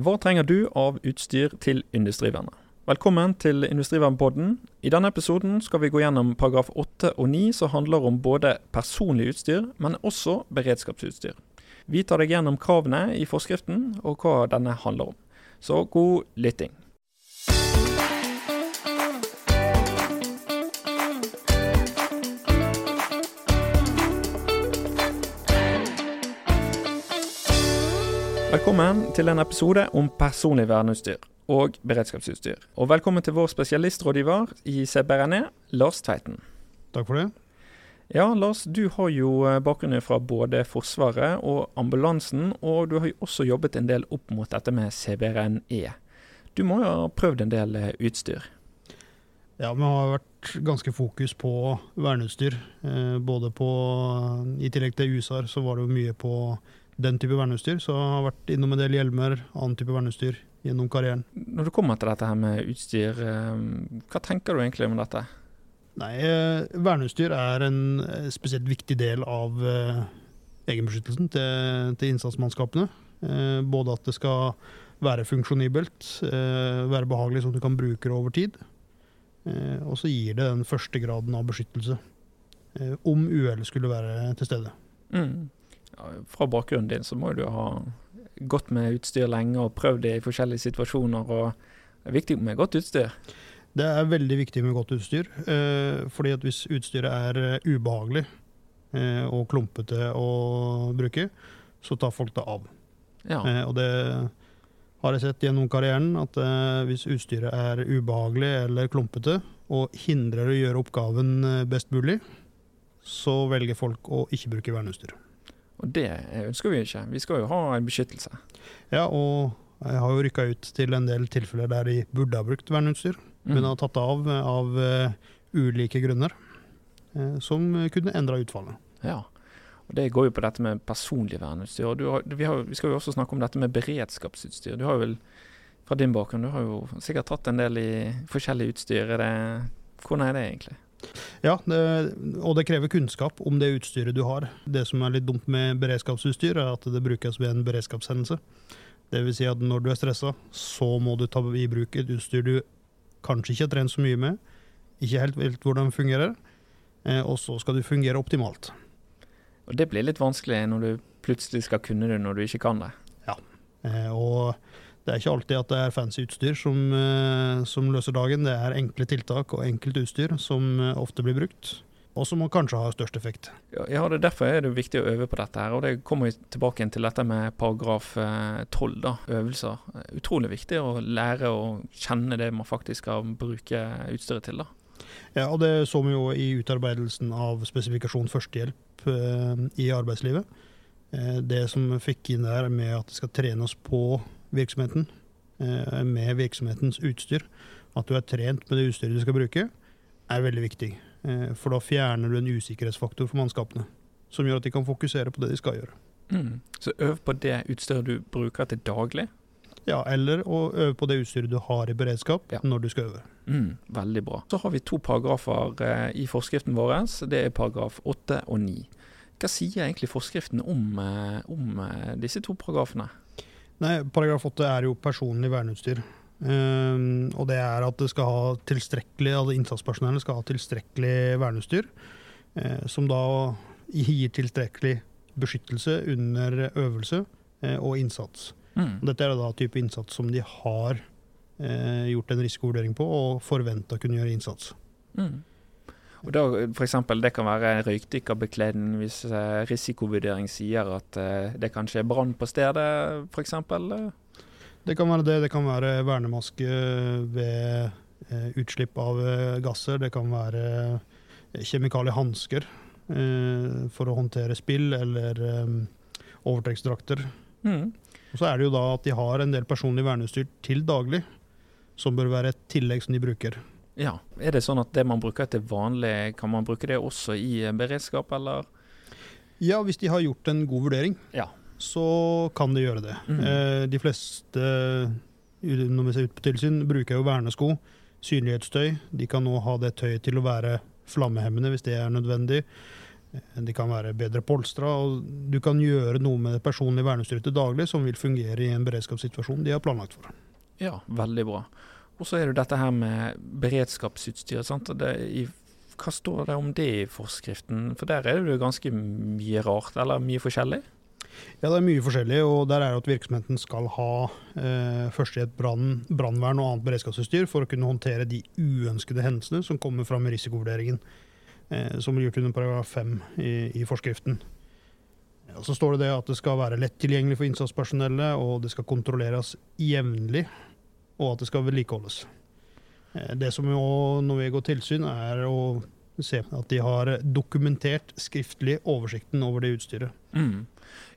Hva trenger du av utstyr til industrivernet? Velkommen til Industrivernpodden. I denne episoden skal vi gå gjennom paragraf 8 og 9, som handler om både personlig utstyr, men også beredskapsutstyr. Vi tar deg gjennom kravene i forskriften, og hva denne handler om. Så god lytting. Velkommen til en episode om personlig verneutstyr og beredskapsutstyr. Og velkommen til vår spesialistrådgiver i CBRNE, Lars Tveiten. Takk for det. Ja, Lars, du har jo eh, bakgrunn fra både Forsvaret og ambulansen, og du har jo også jobbet en del opp mot dette med CBRNE. Du må jo ha prøvd en del eh, utstyr? Ja, vi har vært ganske fokus på verneutstyr. Eh, både på I tillegg til USAR så var det jo mye på den type verneutstyr. Så jeg har vært innom en del hjelmer, annen type verneutstyr gjennom karrieren. Når det kommer til dette her med utstyr, hva tenker du egentlig om dette? Nei, verneutstyr er en spesielt viktig del av egenbeskyttelsen til, til innsatsmannskapene. Både at det skal være funksjonibelt, være behagelig sånn at du kan bruke det over tid. Og så gir det den første graden av beskyttelse, om uhellet skulle være til stede. Mm fra bakgrunnen din så må du ha gått med utstyr lenge og prøvd det i forskjellige situasjoner. og Det er viktig med godt utstyr. Det er veldig viktig med godt utstyr. Eh, fordi at hvis utstyret er eh, ubehagelig eh, og klumpete å bruke, så tar folk det av. Ja. Eh, og det har jeg sett gjennom karrieren, at hvis utstyret er ubehagelig eller klumpete og hindrer å gjøre oppgaven best mulig, så velger folk å ikke bruke verneutstyr. Og det ønsker vi ikke. Vi skal jo ha en beskyttelse. Ja, og jeg har jo rykka ut til en del tilfeller der de burde ha brukt verneutstyr, mm. men har tatt av av uh, ulike grunner, uh, som kunne endra utfallet. Ja, og det går jo på dette med personlig verneutstyr. og har, vi, har, vi, skal jo også snakke om dette med beredskapsutstyr. Du har jo vel, fra din bakgrunn, du har jo sikkert tatt en del i forskjellig utstyr. Er det, hvordan er det egentlig? Ja, det, og det krever kunnskap om det utstyret du har. Det som er litt dumt med beredskapsutstyr, er at det brukes ved en beredskapshendelse. Dvs. Si at når du er stressa, så må du ta i bruk et utstyr du kanskje ikke har trent så mye med, ikke helt vet hvordan det fungerer, eh, og så skal du fungere optimalt. Og Det blir litt vanskelig når du plutselig skal kunne det når du ikke kan det. Ja, eh, og det er ikke alltid at det er fancy utstyr som, eh, som løser dagen. Det er enkle tiltak og enkelt utstyr som eh, ofte blir brukt, og som kanskje har størst effekt. Ja, det Derfor er det viktig å øve på dette. her, og Det kommer vi tilbake til dette med paragraf 12, eh, da, øvelser. Utrolig viktig å lære å kjenne det man faktisk skal bruke utstyret til. da. Ja, og Det så vi jo i utarbeidelsen av spesifikasjon førstehjelp i arbeidslivet. Det som fikk inn der med at det skal trenes på virksomheten eh, med virksomhetens utstyr. At du er trent med det utstyret du skal bruke, er veldig viktig. Eh, for da fjerner du en usikkerhetsfaktor for mannskapene, som gjør at de kan fokusere på det de skal gjøre. Mm. Så øv på det utstyret du bruker til daglig? Ja, eller å øve på det utstyret du har i beredskap ja. når du skal øve. Mm, veldig bra. Så har vi to paragrafer eh, i forskriften vår. Det er paragraf 8 og 9. Hva sier egentlig forskriften om, om disse to paragrafene? Nei, Paragraf 8 er jo personlig verneutstyr. Um, og det er at det skal ha tilstrekkelig, altså innsatspersonellet skal ha tilstrekkelig verneutstyr, uh, som da gir tilstrekkelig beskyttelse under øvelse uh, og innsats. Mm. Dette er da type innsats som de har uh, gjort en risikovurdering på og forventa å kunne gjøre innsats. Mm. Og da, for eksempel, Det kan være røykdykkerbekledning hvis eh, risikovurdering sier at eh, det kanskje er brann på stedet, f.eks. Det kan være det. Det kan være vernemaske ved eh, utslipp av eh, gasser. Det kan være eh, kjemikaliehansker eh, for å håndtere spill, eller overtrekksdrakter. Mm. Og så er det jo da at de har en del personlig verneutstyr til daglig, som bør være et tillegg som de bruker. Ja, Er det sånn at det man bruker til vanlig, kan man bruke det også i beredskap, eller? Ja, hvis de har gjort en god vurdering, ja. så kan de gjøre det. Mm. Eh, de fleste når vi ser ut på tilsyn, bruker jo vernesko, synlighetstøy. De kan nå ha det tøyet til å være flammehemmende hvis det er nødvendig. Eh, De kan være bedre polstra, og du kan gjøre noe med det personlige verneutstyret til daglig som vil fungere i en beredskapssituasjon de har planlagt for. Ja, veldig bra. Og så er det dette her med beredskapsutstyr. sant? Det, i, hva står det om det i forskriften? For der er det jo ganske mye rart, eller mye forskjellig? Ja, det er mye forskjellig, og der er det at virksomheten skal ha eh, førstehjelp, brann, brannvern og annet beredskapsutstyr for å kunne håndtere de uønskede hendelsene som kommer fram i risikovurderingen, eh, som blir gjort under paragraf 5 i, i forskriften. Ja, så står det det at det skal være lett tilgjengelig for innsatspersonellet, og det skal kontrolleres jevnlig, og at det skal vedlikeholdes. Eh, det som jo, går tilsyn, er å se at de har dokumentert skriftlig oversikten over det utstyret. Mm.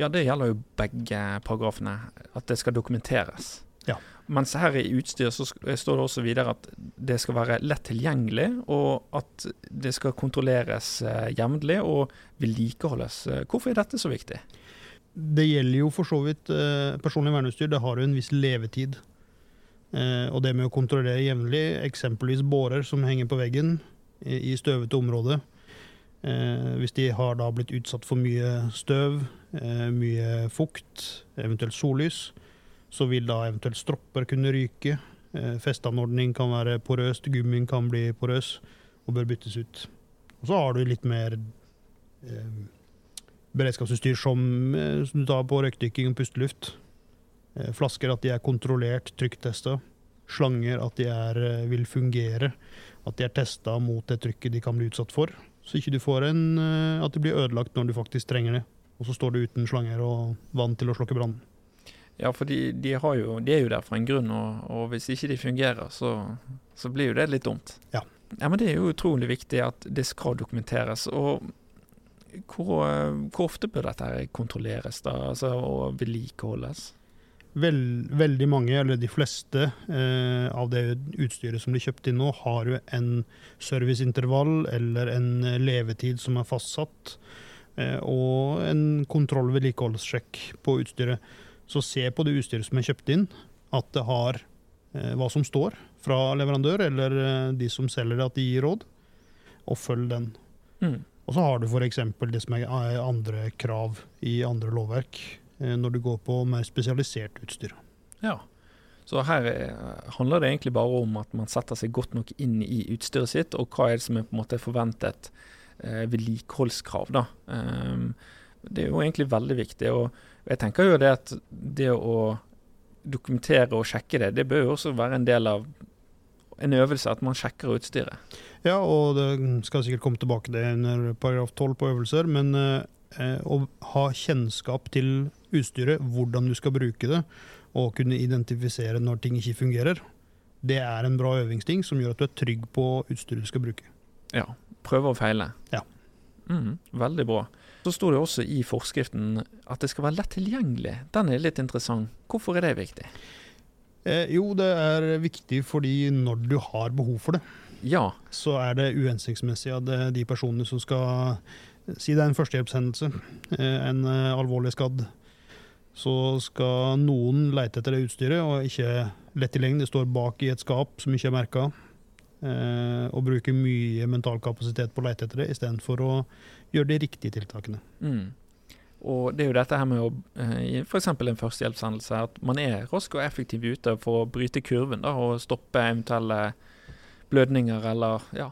Ja, det gjelder jo begge paragrafene, at det skal dokumenteres. Ja. Mens her i utstyr så står det også videre at det skal være lett tilgjengelig, og at det skal kontrolleres eh, jevnlig og vedlikeholdes. Eh, Hvorfor er dette så viktig? Det gjelder jo for så vidt personlig verneutstyr. Det har jo en viss levetid. Eh, og det med å kontrollere jevnlig, eksempelvis bårer som henger på veggen i, støvete område. Eh, hvis de har da blitt utsatt for mye støv, eh, mye fukt, eventuelt sollys, så vil da eventuelt stropper kunne ryke. Festanordning kan være porøst, gummien kan bli porøs og bør byttes ut. Og så har du litt mer beredskapsutstyr som, som du tar på røykdykking og pusteluft. Eh, Flasker at de er kontrollert, trykktesta. Slanger at de er, eh, vil fungere. At de er testa mot det trykket de kan bli utsatt for. Så ikke du får en, eh, at de blir ødelagt når du faktisk trenger det. Og så står du uten slanger og vann til å slokke brannen. Ja, for de, de, har jo, de er jo der for en grunn, og, og hvis ikke de fungerer, så, så blir jo det litt dumt. Ja. ja. Men det er jo utrolig viktig at det skal dokumenteres. Og hvor, hvor ofte bør dette kontrolleres da, altså, og vedlikeholdes? Vel, veldig mange, eller de fleste, eh, av det utstyret som blir kjøpt inn nå, har jo en serviceintervall eller en levetid som er fastsatt, eh, og en kontroll-vedlikeholdssjekk på utstyret. Så se på det utstyret som er kjøpt inn, at det har eh, hva som står fra leverandør eller eh, de som selger det, at de gir råd, og følg den. Mm. Og så har du f.eks. det som er eh, andre krav i andre lovverk, eh, når du går på mer spesialisert utstyr. Ja. Så her eh, handler det egentlig bare om at man setter seg godt nok inn i utstyret sitt, og hva er det som er på en måte forventet eh, vedlikeholdskrav. da. Ehm, det er jo egentlig veldig viktig. og jeg tenker jo det at det å dokumentere og sjekke det, det bør jo også være en del av en øvelse, at man sjekker utstyret. Ja, og det skal sikkert komme tilbake det under paragraf 12 på øvelser, men eh, å ha kjennskap til utstyret, hvordan du skal bruke det, og kunne identifisere når ting ikke fungerer, det er en bra øvingsting som gjør at du er trygg på utstyret du skal bruke. Ja. Prøve og feile. Ja. Mm, veldig bra. Så sto det også i forskriften at det skal være lett tilgjengelig. Den er litt interessant. Hvorfor er det viktig? Eh, jo, det er viktig fordi når du har behov for det, Ja. så er det uhensiktsmessig at er de personene som skal Si det er en førstehjelpshendelse, eh, en eh, alvorlig skadd. Så skal noen lete etter det utstyret, og ikke lett tilgjengelig. Det står bak i et skap som ikke er merka. Eh, og bruke mye mental kapasitet på å lete etter det, istedenfor å gjøre de riktige tiltakene. Mm. Og det er jo dette her med å eh, f.eks. en førstehjelpshendelse, at man er rask og effektiv ute for å bryte kurven da, og stoppe eventuelle blødninger eller ja.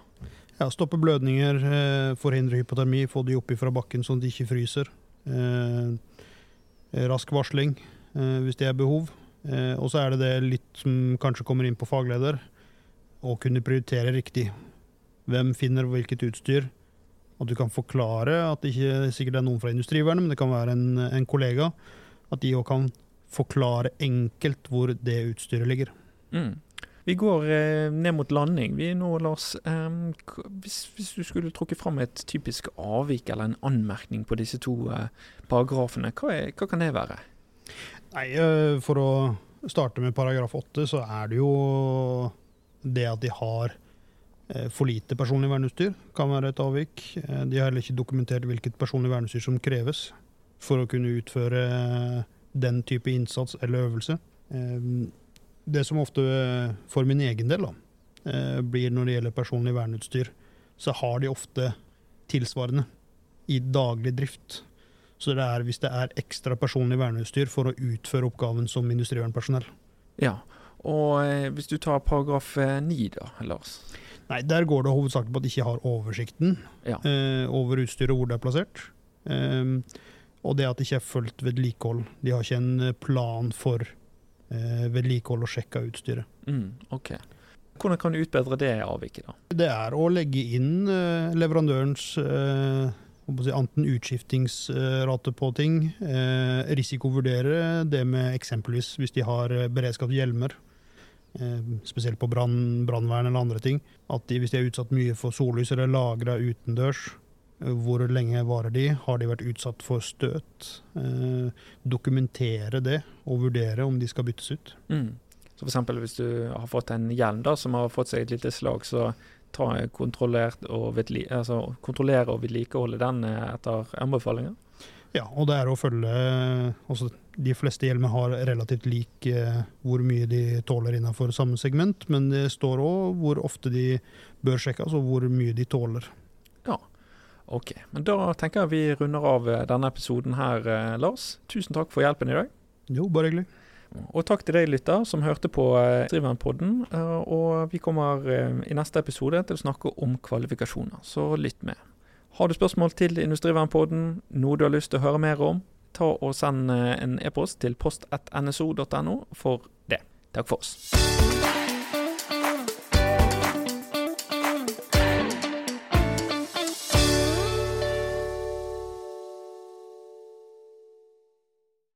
Ja, Stoppe blødninger, eh, forhindre hypotermi, få de opp fra bakken sånn at de ikke fryser. Eh, rask varsling eh, hvis det er behov. Eh, og så er det det litt som kanskje kommer inn på fagleder, å kunne prioritere riktig. Hvem finner hvilket utstyr? At du kan forklare at det ikke sikkert er noen fra Industrivernet, men det kan være en, en kollega. At de òg kan forklare enkelt hvor det utstyret ligger. Mm. Vi går eh, ned mot landing. Vi nå, Lars eh, hvis, hvis du skulle trukket fram et typisk avvik eller en anmerkning på disse to eh, paragrafene, hva, er, hva kan det være? Nei, eh, for å starte med paragraf 8, så er det jo det at de har eh, for lite personlig verneutstyr, kan være et avvik. Eh, De har heller ikke dokumentert hvilket personlig verneutstyr som kreves for å kunne utføre den type innsats eller øvelse. Det som ofte, eh, for min egen del, da, eh, blir når det gjelder personlig verneutstyr, så har de ofte tilsvarende. i daglig drift. Så det er hvis det er ekstra personlig verneutstyr for å utføre oppgaven som industrivernpersonell. Ja, og eh, hvis du tar paragraf 9 da, Lars? Nei, der går det hovedsakelig på at de ikke har oversikten Ja. eh, over utstyret og hvor det er plassert. Eh, og det at det ikke er fulgt vedlikehold. De har ikke en plan for eh, vedlikehold og sjekke av utstyret. Mm, ok. Hvordan kan du utbedre det avviket, da? Det er å legge inn eh, leverandørens eh, enten utskiftingsrate på ting, eh, risikovurdere det med eksempelvis hvis de har beredskap beredskapshjelmer, hjelmer. spesielt på brann, brannvern eller andre ting, at de, hvis de er utsatt mye for sollys eller lagra utendørs, eh, hvor lenge varer de? Har de vært utsatt for støt? Eh, dokumentere det og vurdere om de skal byttes ut. Mm. Så eksempel hvis du har fått en hjelm da, som har fått seg et lite slag, så ta og altså, kontrollere og vedlikeholde den eh, etter anbefalinger? Ja, og det er å følge også De fleste hjelmer har relativt lik eh, hvor mye de tåler innenfor samme segment, men det står òg hvor ofte de bør sjekkes, og hvor mye de tåler. Ok, men da tenker jeg vi runder av eh, denne episoden her, eh, Lars. Tusen takk for hjelpen i dag. Jo, bare hyggelig. Og takk til deg, lytter, som hørte på eh, Drivvernpodden. Eh, og vi kommer i neste episode til å snakke om kvalifikasjoner, så lytt med. Har du spørsmål til Industrivernpodden, noe du har lyst til å høre mer om, ta og send en e-post til post.nso.no for det. Takk for oss.